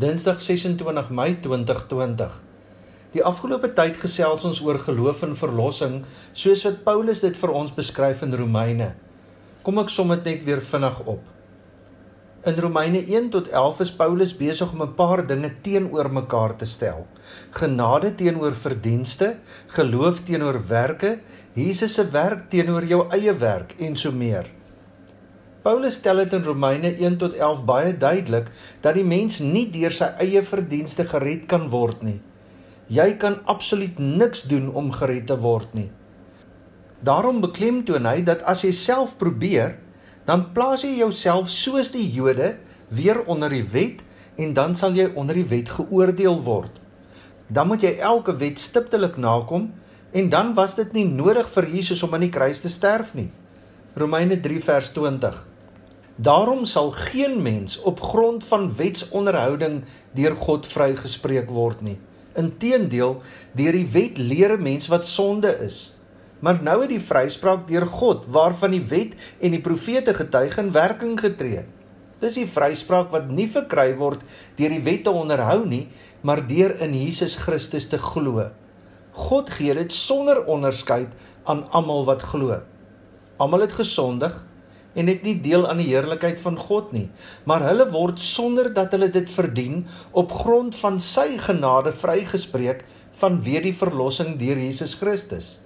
Dinsdag 26 Mei 2020. Die afgelope tyd gesels ons oor geloof en verlossing, soos wat Paulus dit vir ons beskryf in Romeine. Kom ek som dit net weer vinnig op. In Romeine 1 tot 11 is Paulus besig om 'n paar dinge teenoor mekaar te stel. Genade teenoor verdienste, geloof teenoor werke, Jesus se werk teenoor jou eie werk en so meer. Paulus stel dit in Romeine 1 tot 11 baie duidelik dat die mens nie deur sy eie verdienste gered kan word nie. Jy kan absoluut niks doen om gered te word nie. Daarom beklemtoon hy dat as jy self probeer, dan plaas jy jouself soos die Jode weer onder die wet en dan sal jy onder die wet geoordeel word. Dan moet jy elke wet stiptelik nakom en dan was dit nie nodig vir Jesus om aan die kruis te sterf nie. Romeine 3 vers 20 Daarom sal geen mens op grond van wetsonderhouding deur God vrygespreek word nie. Inteendeel, deur die wet leer 'n mens wat sonde is. Maar nou het die vryspraak deur God, waarvan die wet en die profete getuig in werking getree. Dis die vryspraak wat nie verkry word deur die wet te onderhou nie, maar deur in Jesus Christus te glo. God gee dit sonder onderskeid aan almal wat glo. Almal het gesondig en het nie deel aan die heerlikheid van God nie, maar hulle word sonder dat hulle dit verdien op grond van sy genade vrygespreek vanweë die verlossing deur Jesus Christus.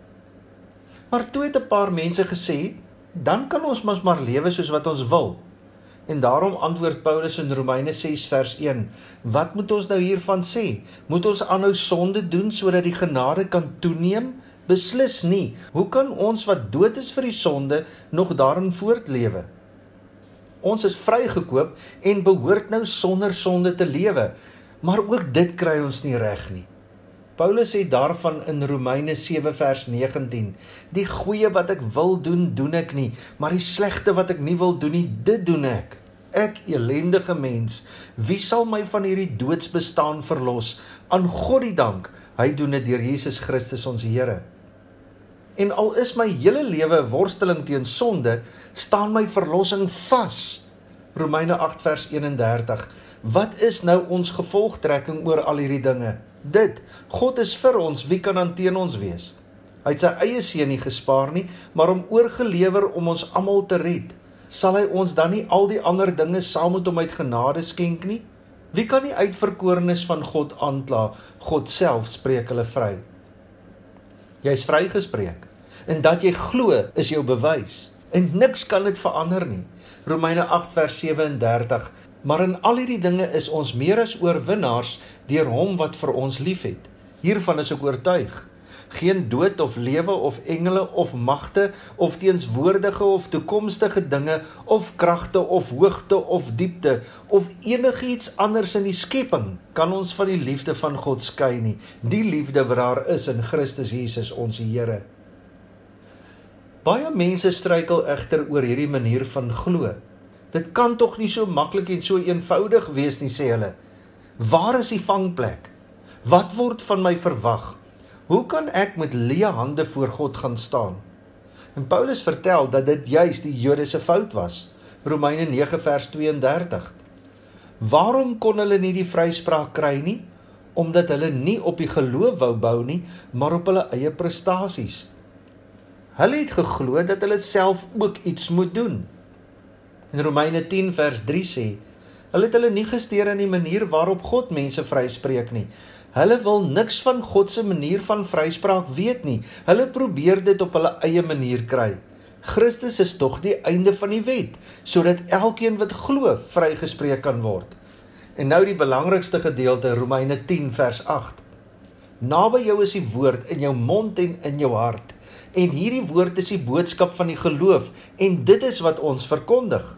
Maar toe het 'n paar mense gesê, dan kan ons mos maar lewe soos wat ons wil. En daarom antwoord Paulus in Romeine 6 vers 1: Wat moet ons nou hiervan sê? Moet ons aanhou sonde doen sodat die genade kan toeneem? Beslis nie. Hoe kan ons wat dood is vir die sonde nog daarin voortlewe? Ons is vrygekoop en behoort nou sonder sonde te lewe, maar ook dit kry ons nie reg nie. Paulus sê daarvan in Romeine 7 vers 19: Die goeie wat ek wil doen, doen ek nie, maar die slegte wat ek nie wil doen nie, dit doen ek. Ek elendige mens, wie sal my van hierdie doodsbestaan verlos? Aan God die dank, hy doen dit deur Jesus Christus ons Here. En al is my hele lewe worsteling teen sonde, staan my verlossing vas. Romeine 8 vers 31. Wat is nou ons gevolgtrekking oor al hierdie dinge? Dit: God is vir ons, wie kan dan teen ons wees? Hy het sy eie seun nie gespaar nie, maar hom oorgelewer om ons almal te red. Sal hy ons dan nie al die ander dinge saam met hom uit genade skenk nie? Wie kan die uitverkorenes van God aankla? God self spreek hulle vry. Jy's vrygespreek. En dat jy glo is jou bewys. En niks kan dit verander nie. Romeine 8 vers 37. Maar in al hierdie dinge is ons meer as oorwinnaars deur hom wat vir ons liefhet. Hiervan is ek oortuig. Geen dood of lewe of engele of magte of teenswoordige of toekomstige dinge of kragte of hoogte of diepte of enigiets anders in die skepping kan ons van die liefde van God skei nie. Die liefde wat daar is in Christus Jesus ons Here. Baie mense struikel egter oor hierdie manier van glo. Dit kan tog nie so maklik en so eenvoudig wees nie sê hulle. Waar is die vangplek? Wat word van my verwag? Hoe kan ek met leë hande voor God gaan staan? En Paulus vertel dat dit juis die Jode se fout was. Romeine 9 vers 32. Waarom kon hulle nie die vryspraak kry nie? Omdat hulle nie op die geloof wou bou nie, maar op hulle eie prestasies. Hulle het geglo dat hulle self ook iets moet doen. In Romeine 10 vers 3 sê: Hulle het hulle nie gesteer aan die manier waarop God mense vryspreek nie. Hulle wil niks van God se manier van vryspraak weet nie. Hulle probeer dit op hulle eie manier kry. Christus is tog die einde van die wet, sodat elkeen wat glo vrygespreek kan word. En nou die belangrikste gedeelte Romeine 10 vers 8. Naby jou is die woord in jou mond en in jou hart. En hierdie woord is die boodskap van die geloof en dit is wat ons verkondig.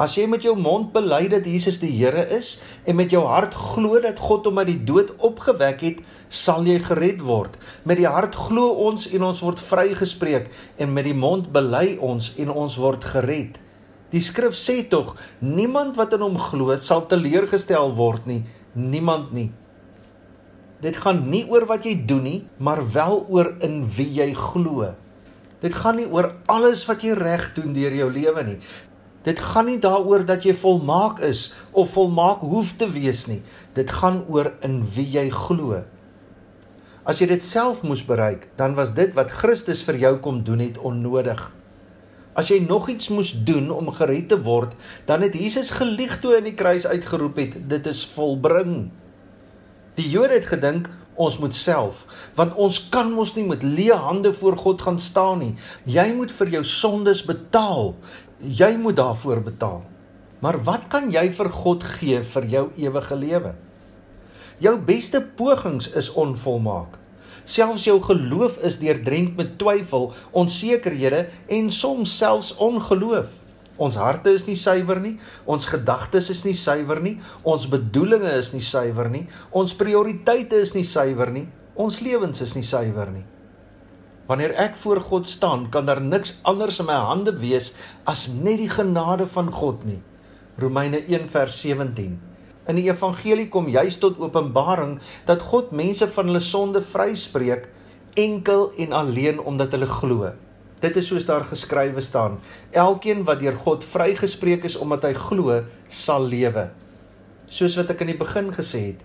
As jy met jou mond bely dat Jesus die Here is en met jou hart glo dat God hom uit die dood opgewek het, sal jy gered word. Met die hart glo ons en ons word vrygespreek en met die mond bely ons en ons word gered. Die skrif sê tog, niemand wat in hom glo sal teleurgestel word nie, niemand nie. Dit gaan nie oor wat jy doen nie, maar wel oor in wie jy glo. Dit gaan nie oor alles wat jy reg doen deur jou lewe nie. Dit gaan nie daaroor dat jy volmaak is of volmaak hoef te wees nie. Dit gaan oor in wie jy glo. As jy dit self moes bereik, dan was dit wat Christus vir jou kom doen het onnodig. As jy nog iets moes doen om gered te word, dan het Jesus gelieg toe in die kruis uitgeroep het, dit is volbring. Die Jode het gedink ons moet self, want ons kan mos nie met leë hande voor God gaan staan nie. Jy moet vir jou sondes betaal. Jy moet daarvoor betaal. Maar wat kan jy vir God gee vir jou ewige lewe? Jou beste pogings is onvolmaak. Selfs jou geloof is deurdrenk met twyfel, onsekerhede en soms selfs ongeloof. Ons harte is nie suiwer nie, ons gedagtes is nie suiwer nie, ons bedoelings is nie suiwer nie, ons prioriteite is nie suiwer nie, ons lewens is nie suiwer nie. Wanneer ek voor God staan, kan daar niks anders in my hande wees as net die genade van God nie. Romeine 1 vers 17. In die evangelie kom juis tot openbaring dat God mense van hulle sonde vryspreek enkel en alleen omdat hulle glo. Dit is soos daar geskrywe staan: Elkeen wat deur God vrygespreek is omdat hy glo, sal lewe. Soos wat ek in die begin gesê het,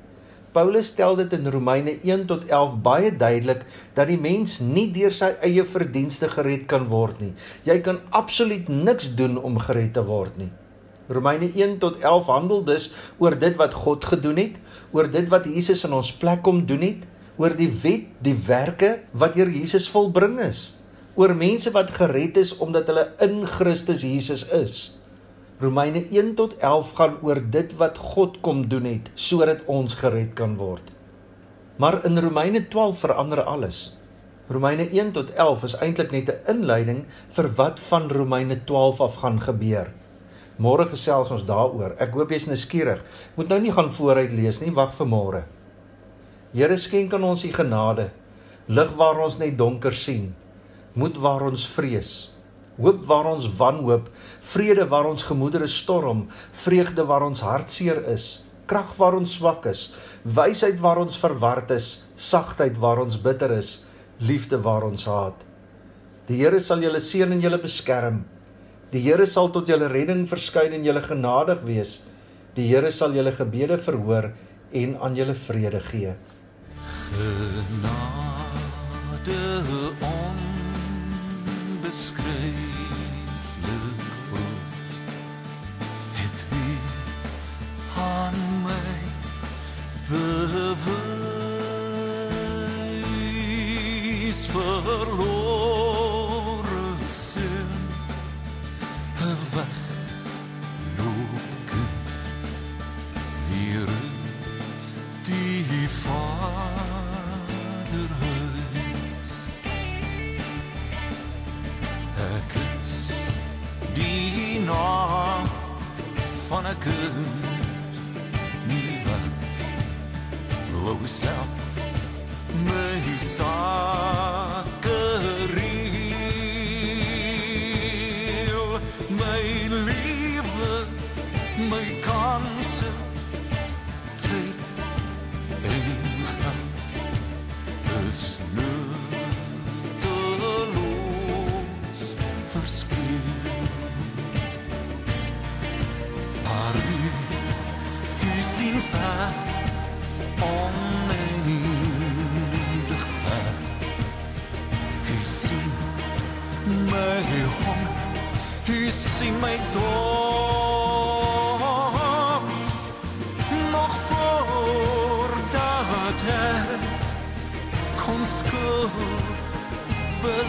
Paulus stel dit in Romeine 1 tot 11 baie duidelik dat die mens nie deur sy eie verdienste gered kan word nie. Jy kan absoluut niks doen om gered te word nie. Romeine 1 tot 11 handel dus oor dit wat God gedoen het, oor dit wat Jesus in ons plek kom doen het, oor die wet, die werke wat deur Jesus volbring is, oor mense wat gered is omdat hulle in Christus Jesus is. Romeine 1 tot 11 gaan oor dit wat God kom doen het sodat ons gered kan word. Maar in Romeine 12 verander alles. Romeine 1 tot 11 is eintlik net 'n inleiding vir wat van Romeine 12 af gaan gebeur. Môre gesels ons daaroor. Ek hoop jy's nuuskierig. Moet nou nie gaan vooruit lees nie, wag vir môre. Here skenk aan ons u genade. Lig waar ons net donker sien. Moed waar ons vrees. Hoop waar ons wanhoop, vrede waar ons gemoedere storm, vreugde waar ons hartseer is, krag waar ons swak is, wysheid waar ons verward is, sagtheid waar ons bitter is, liefde waar ons haat. Die Here sal julle seën en julle beskerm. Die Here sal tot julle redding verskyn en julle genadig wees. Die Here sal julle gebede verhoor en aan julle vrede gee. Genade van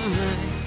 mine